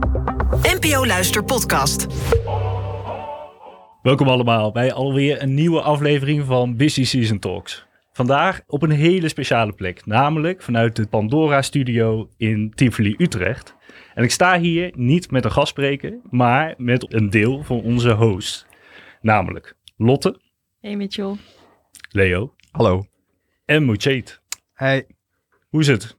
NPO Luister Podcast. Welkom allemaal bij alweer een nieuwe aflevering van Busy Season Talks. Vandaag op een hele speciale plek, namelijk vanuit de Pandora Studio in Tivoli, Utrecht. En ik sta hier niet met een gastspreker, maar met een deel van onze host. Namelijk Lotte, Hey Mitchell. Leo Hallo. en Mocheet. Hey. Hoe is het?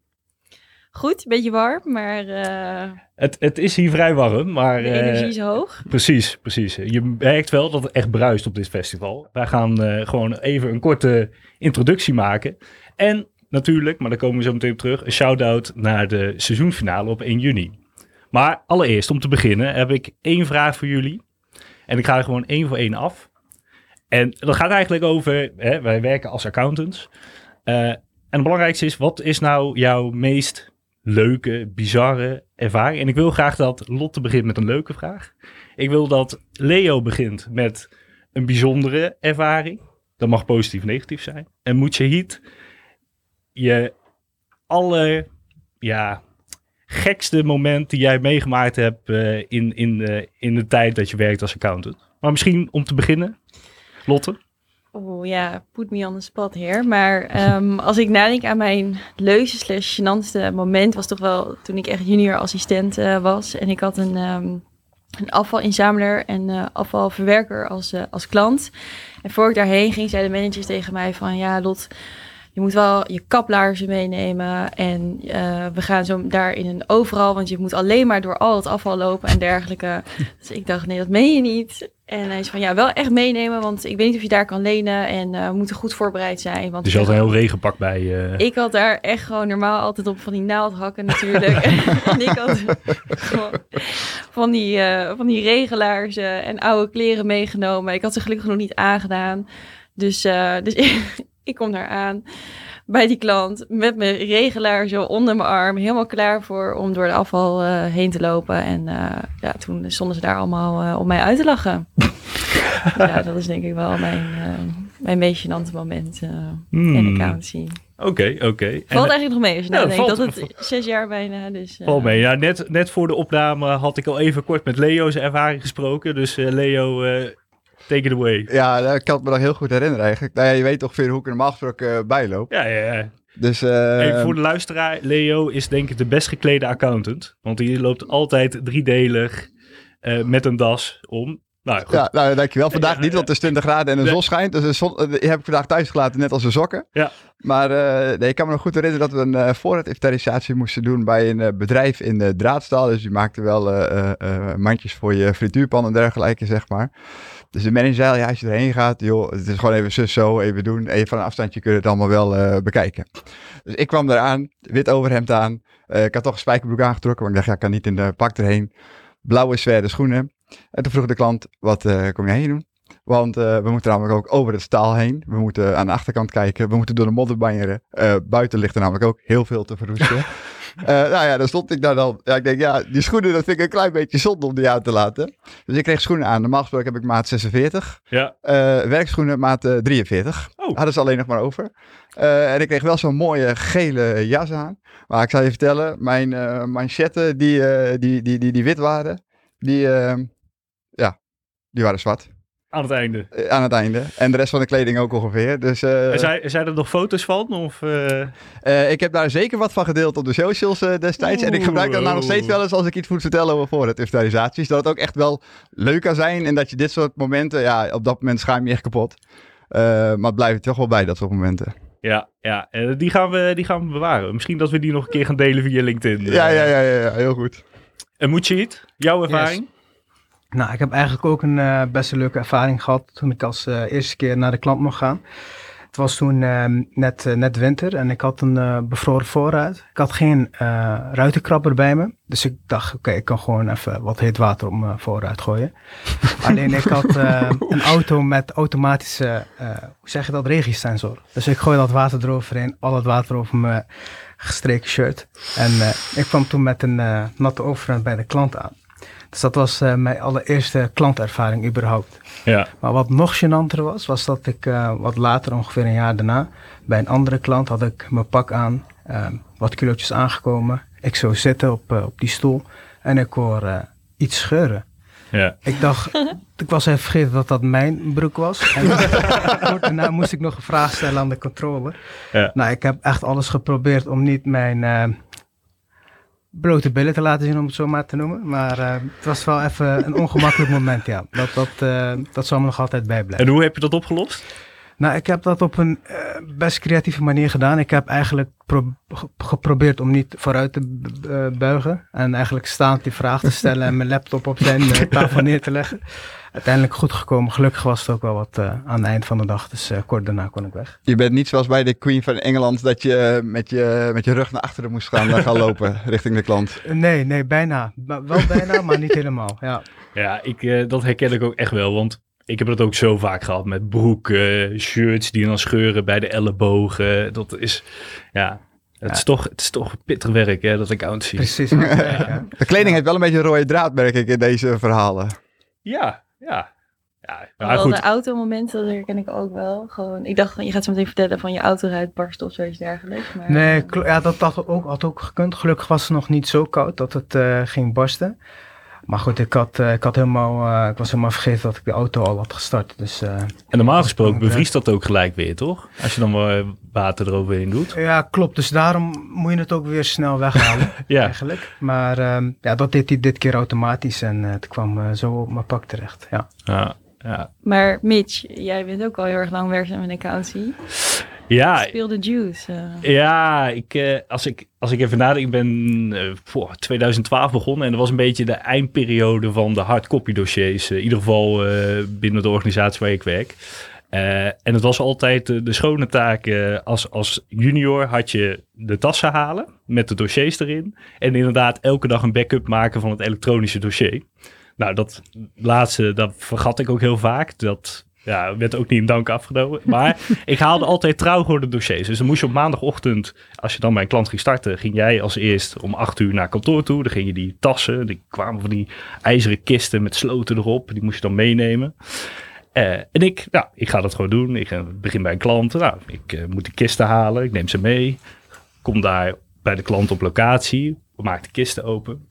Goed, een beetje warm, maar eh, Het, het is hier vrij warm, maar... de eh, energie is hoog. Precies, precies. Je merkt wel dat het echt bruist op dit festival. Wij gaan eh, gewoon even een korte introductie maken. En natuurlijk, maar daar komen we zo meteen op terug, een shout-out naar de seizoensfinale op 1 juni. Maar allereerst, om te beginnen, heb ik één vraag voor jullie. En ik ga er gewoon één voor één af. En dat gaat eigenlijk over, hè, wij werken als accountants. En het belangrijkste is, wat is nou jouw meest leuke, bizarre ervaring? En ik wil graag dat Lotte begint met een leuke vraag. Ik wil dat Leo begint met een bijzondere ervaring. Dat mag positief, negatief zijn. En Mujahid, je aller, ja, gekste moment die jij meegemaakt hebt eh, in, in, eh, in de tijd dat je werkt als accountant. Maar misschien om te beginnen, Lotte. Oeh ja, put me on the spot hier. Maar ehm, als ik nadenk aan mijn leukste slash gênantste moment... was toch wel toen ik echt junior assistent eh, was. En ik had een, ehm, een afvalinzameler en eh, afvalverwerker als, eh, als klant. En voor ik daarheen ging, zeiden de managers tegen mij van... Ja, Lot, je moet wel je kaplaarzen meenemen. En eh, we gaan zo daar in een overal, want je moet alleen maar door al het afval lopen en dergelijke. dus ik dacht, nee, dat meen je niet. En hij is van, ja, wel echt meenemen, want ik weet niet of je daar kan lenen. En eh, we moeten goed voorbereid zijn. Want Dus je had een heel regenpak bij je. ik had daar echt gewoon normaal altijd op van die naaldhakken natuurlijk. en ik had gewoon van die, eh, van die regelaars eh, en oude kleren meegenomen. Ik had ze gelukkig nog niet aangedaan. Dus, eh, dus ik kom daar aan bij die klant met mijn regelaar zo onder mijn arm. Helemaal klaar voor om door de afval eh, heen te lopen. En eh, ja, toen stonden ze daar allemaal eh, om mij uit te lachen. ja, dat is denk ik wel mijn, mijn meest gênante moment eh, in Hmm, accountancy. Oké, oké. En- Valt eigenlijk nog mee als je valt- dat het zes jaar bijna, dus... mee. Ja, net, net voor de opname had ik al even kort met Leo's ervaring gesproken. Dus Leo, take it away. Ja, nou, ik kan het me nog heel goed herinneren eigenlijk. Nou ja, je weet ongeveer hoe ik er normaal gesproken eh, bij loop. Ja, ja, ja. Dus eh, voor de luisteraar. Leo is denk ik de best geklede accountant. Want die loopt altijd driedelig eh, met een das om. Nou goed. ja, nou, dankjewel. Vandaag niet, want het is 20 graden en de Nee. zon schijnt. Dus de zon, eh, die heb ik vandaag thuis gelaten, net als de sokken. Ja. Maar eh, nee, ik kan me nog goed herinneren dat we een uh, voorraadinventarisatie moesten doen bij een bedrijf in de draadstaal. Dus die maakte wel mandjes voor je frituurpan en dergelijke, zeg maar. Dus de manager zei, ja, als je erheen gaat, joh, het is gewoon even zus zo, even doen. Even van een afstandje kun je het allemaal wel bekijken. Dus ik kwam eraan, wit overhemd aan. Ik had toch een spijkerbroek aangetrokken, want ik dacht, ja, ik kan niet in de pak erheen. Blauwe zwerde schoenen. En toen vroeg de klant, wat eh, kom jij hier doen? Want eh, we moeten namelijk ook over het staal heen. We moeten aan de achterkant kijken. We moeten door de modder banjeren. Eh, buiten ligt er namelijk ook heel veel te verroesten. Eh, nou ja, dan stond ik daar dan. Ja, ik denk, ja, die schoenen, dat vind ik een klein beetje zonde om die aan te laten. Dus ik kreeg schoenen aan. Normaal gesproken heb ik maat 46. Ja. Werkschoenen maat eh, 43. Oh. Hadden ze alleen nog maar over. En ik kreeg wel zo'n mooie gele jas aan. Maar ik zal je vertellen, mijn manchetten die, die, die, die, die wit waren, die, ja, die waren zwart. Aan het einde. Eh, aan het einde. En de rest van de kleding ook ongeveer. Dus eh, En zijn, zijn er nog foto's van? Of, eh, eh, ik heb daar zeker wat van gedeeld op de socials eh, destijds. en ik gebruik dat nou nog steeds wel eens als ik iets moet vertellen over voorraadinventarisaties. Dat het ook echt wel leuk kan zijn. En dat je dit soort momenten, ja, op dat moment schaam je je echt kapot. Eh, maar het blijft toch wel bij, dat soort momenten. ja, ja. eh, die, gaan we, die gaan we bewaren. Misschien dat we die nog een keer gaan delen via LinkedIn. Ja, eh. ja, ja, ja, ja, heel goed. En moet je het? Jouw ervaring? Nou, ik heb eigenlijk ook een eh, best een leuke ervaring gehad toen ik als eh, eerste keer naar de klant mocht gaan. Het was toen ehm, net, eh, net winter en ik had een bevroren voorraad. Ik had geen ruitenkrabber bij me. Dus ik dacht, oké, ik kan gewoon even wat heet water op mijn voorruit gooien. Alleen ik had een auto met automatische, hoe zeg je dat, regensensor. Dus ik gooi dat water eroverheen, al het water over mijn gestreken shirt. En ik kwam toen met een natte overhemd bij de klant aan. Dus dat was eh, mijn allereerste klantervaring überhaupt. Ja. Maar wat nog gênanter was, was dat ik eh, wat later, ongeveer een jaar daarna, bij een andere klant had ik mijn pak aan, eh, wat kilootjes aangekomen. Ik zou zitten op, eh, op die stoel En ik hoor iets scheuren. Ja. Ik dacht, ik was even vergeten dat dat mijn broek was. En daarna moest ik nog een vraag stellen aan de controle. Ja. Nou, ik heb echt alles geprobeerd om niet mijn blote billen te laten zien, om het zo maar te noemen. Maar eh, het was wel even een ongemakkelijk moment, ja. Dat, dat, eh, dat zal me nog altijd bijblijven. En hoe heb je dat opgelost? Nou, ik heb dat op een eh, best creatieve manier gedaan. Ik heb eigenlijk pro- ge- geprobeerd om niet vooruit te b- eh, buigen. En eigenlijk staand die vraag te stellen en mijn laptop op zijn eh, tafel neer te leggen. Uiteindelijk goed gekomen. Gelukkig was het ook wel wat aan het eind van de dag. Dus kort daarna kon ik weg. Je bent niet zoals bij de Queen van Engeland dat je met je, met je rug naar achteren moest gaan, gaan lopen richting de klant. Nee, nee, bijna. Ba- wel bijna, maar niet helemaal. Ja. Ja, ik, dat herken ik ook echt wel. Want ik heb dat ook zo vaak gehad met broeken, shirts die dan scheuren bij de ellebogen. Dat is, ja, het, Ja. Is, toch, het is toch pittig werk, hè, dat accountancy. Precies. ja. De kleding heeft wel een beetje een rode draad, merk ik, in deze verhalen. Ja, ja. Ja, maar Wel goed. de automomenten, dat herken ik ook wel. Gewoon, ik dacht, je gaat zo meteen vertellen van je auto uitbarst of zoiets dergelijks. Maar, Nee, ja, dat, dat had ook, had ook gekund. Gelukkig was het nog niet zo koud dat het eh, ging barsten. Maar goed, ik, had, eh, ik, had helemaal, eh, ik was helemaal vergeten dat ik de auto al had gestart. Dus eh, En normaal gesproken bevriest dat ook gelijk weer, toch? Als je dan wel water eroverheen doet. ja, klopt. Dus daarom moet je het ook weer snel weghalen Ja, eigenlijk. Maar ehm, ja, dat deed hij dit keer automatisch en het kwam zo op mijn pak terecht. Ja. ja, ja. Maar Mitch, jij bent ook al heel erg lang werkzaam in accountancy. ja Speel de juice. eh. Ja, ik, eh, als, ik, als ik even nadenk, ik ben eh, voor 2012 begonnen en dat was een beetje de eindperiode van de hardcopy dossiers. in ieder geval binnen de organisatie waar ik werk. En het was altijd de schone taak. als, als junior had je de tassen halen met de dossiers erin. En inderdaad elke dag een backup maken van het elektronische dossier. Nou, dat laatste, dat vergat ik ook heel vaak. Dat ja, werd ook niet in dank afgenomen. Maar ik haalde altijd trouw gewoon de dossiers. Dus dan moest je op maandagochtend, als je dan bij een klant ging starten, ging jij als eerst om acht uur naar kantoor toe. Dan ging je die tassen, die kwamen van die ijzeren kisten met sloten erop. Die moest je dan meenemen. Eh, en ik, nou, ik ga dat gewoon doen. Ik eh, begin bij een klant. Nou, ik eh, moet die kisten halen. Ik neem ze mee. Kom daar bij de klant op locatie. Maak de kisten open.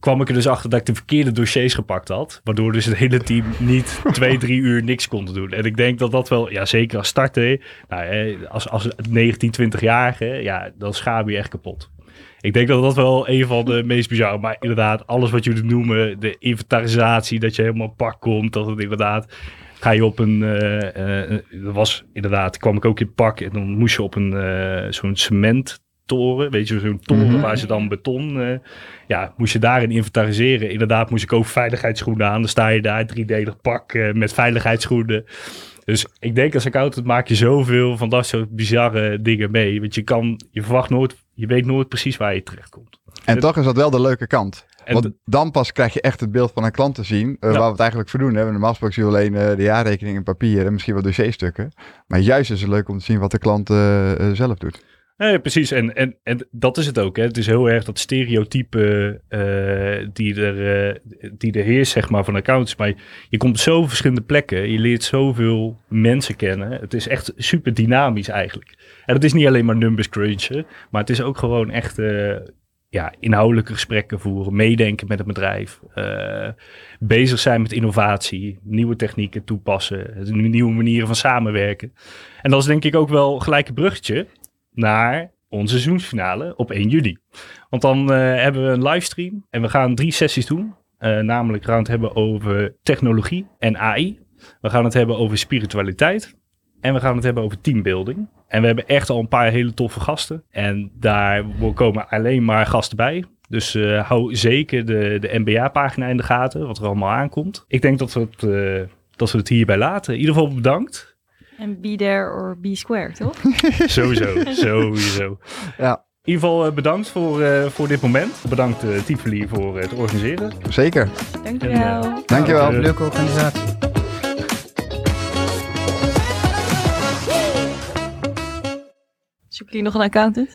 Kwam ik er dus achter dat ik de verkeerde dossiers gepakt had. Waardoor dus het hele team niet twee, drie uur niks kon doen. En ik denk dat dat wel, ja zeker als starter. Nou, hè, als, als 19, 20-jarige, ja, dan schaam je echt kapot. Ik denk dat dat wel een van de meest bizarre, maar inderdaad, alles wat jullie noemen, de inventarisatie, dat je helemaal pak komt, dat het inderdaad, ga je op een, dat was inderdaad, kwam ik ook in pak en dan moest je op een, zo'n cementtoren, weet je, zo'n toren Mhm. waar ze dan beton, eh, ja, moest je daarin inventariseren. Inderdaad moest ik ook veiligheidsschoenen aan, dan sta je daar, driedelig pak eh, met veiligheidsschoenen. Dus ik denk als accountant maak je zoveel van dat soort bizarre dingen mee. Want je kan, je verwacht nooit, je weet nooit precies waar je terecht komt. En Het- toch is dat wel de leuke kant. Want dan pas krijg je echt het beeld van een klant te zien, eh, Ja. waar we het eigenlijk voor doen. Hè. Normaal gesproken zie je alleen de jaarrekening en papier en misschien wat dossierstukken. Maar juist is het leuk om te zien wat de klant zelf doet. Nee, precies. En, en, en dat is het ook. Hè. Het is heel erg dat stereotype eh, die, er, eh, die er heerst, zeg maar, van accounts. Maar je, komt op zoveel verschillende plekken. Je leert zoveel mensen kennen. Het is echt super dynamisch eigenlijk. En het is niet alleen maar numbers crunchen. Maar het is ook gewoon echt eh, ja, inhoudelijke gesprekken voeren. Meedenken met het bedrijf. bezig zijn met innovatie. Nieuwe technieken toepassen. Nieuwe manieren van samenwerken. En dat is denk ik ook wel gelijk een bruggetje naar onze seizoensfinale op 1 juli. Want dan eh, hebben we een livestream en we gaan drie sessies doen. Eh, namelijk gaan het hebben over technologie en AI. We gaan het hebben over spiritualiteit. En we gaan het hebben over teambuilding. En we hebben echt al een paar hele toffe gasten. En daar komen alleen maar gasten bij. Dus eh, hou zeker de, de NBA-pagina in de gaten, wat er allemaal aankomt. Ik denk dat we het, dat we het hierbij laten. In ieder geval bedankt. En be there or be square, toch? Sowieso, sowieso. Ja, In ieder geval eh, bedankt voor, eh, voor dit moment. Bedankt uh, Tivoli voor het organiseren. zeker. Dankjewel. En, Dankjewel. Eh, Leuke organisatie. Zoeken jullie nog een accountant?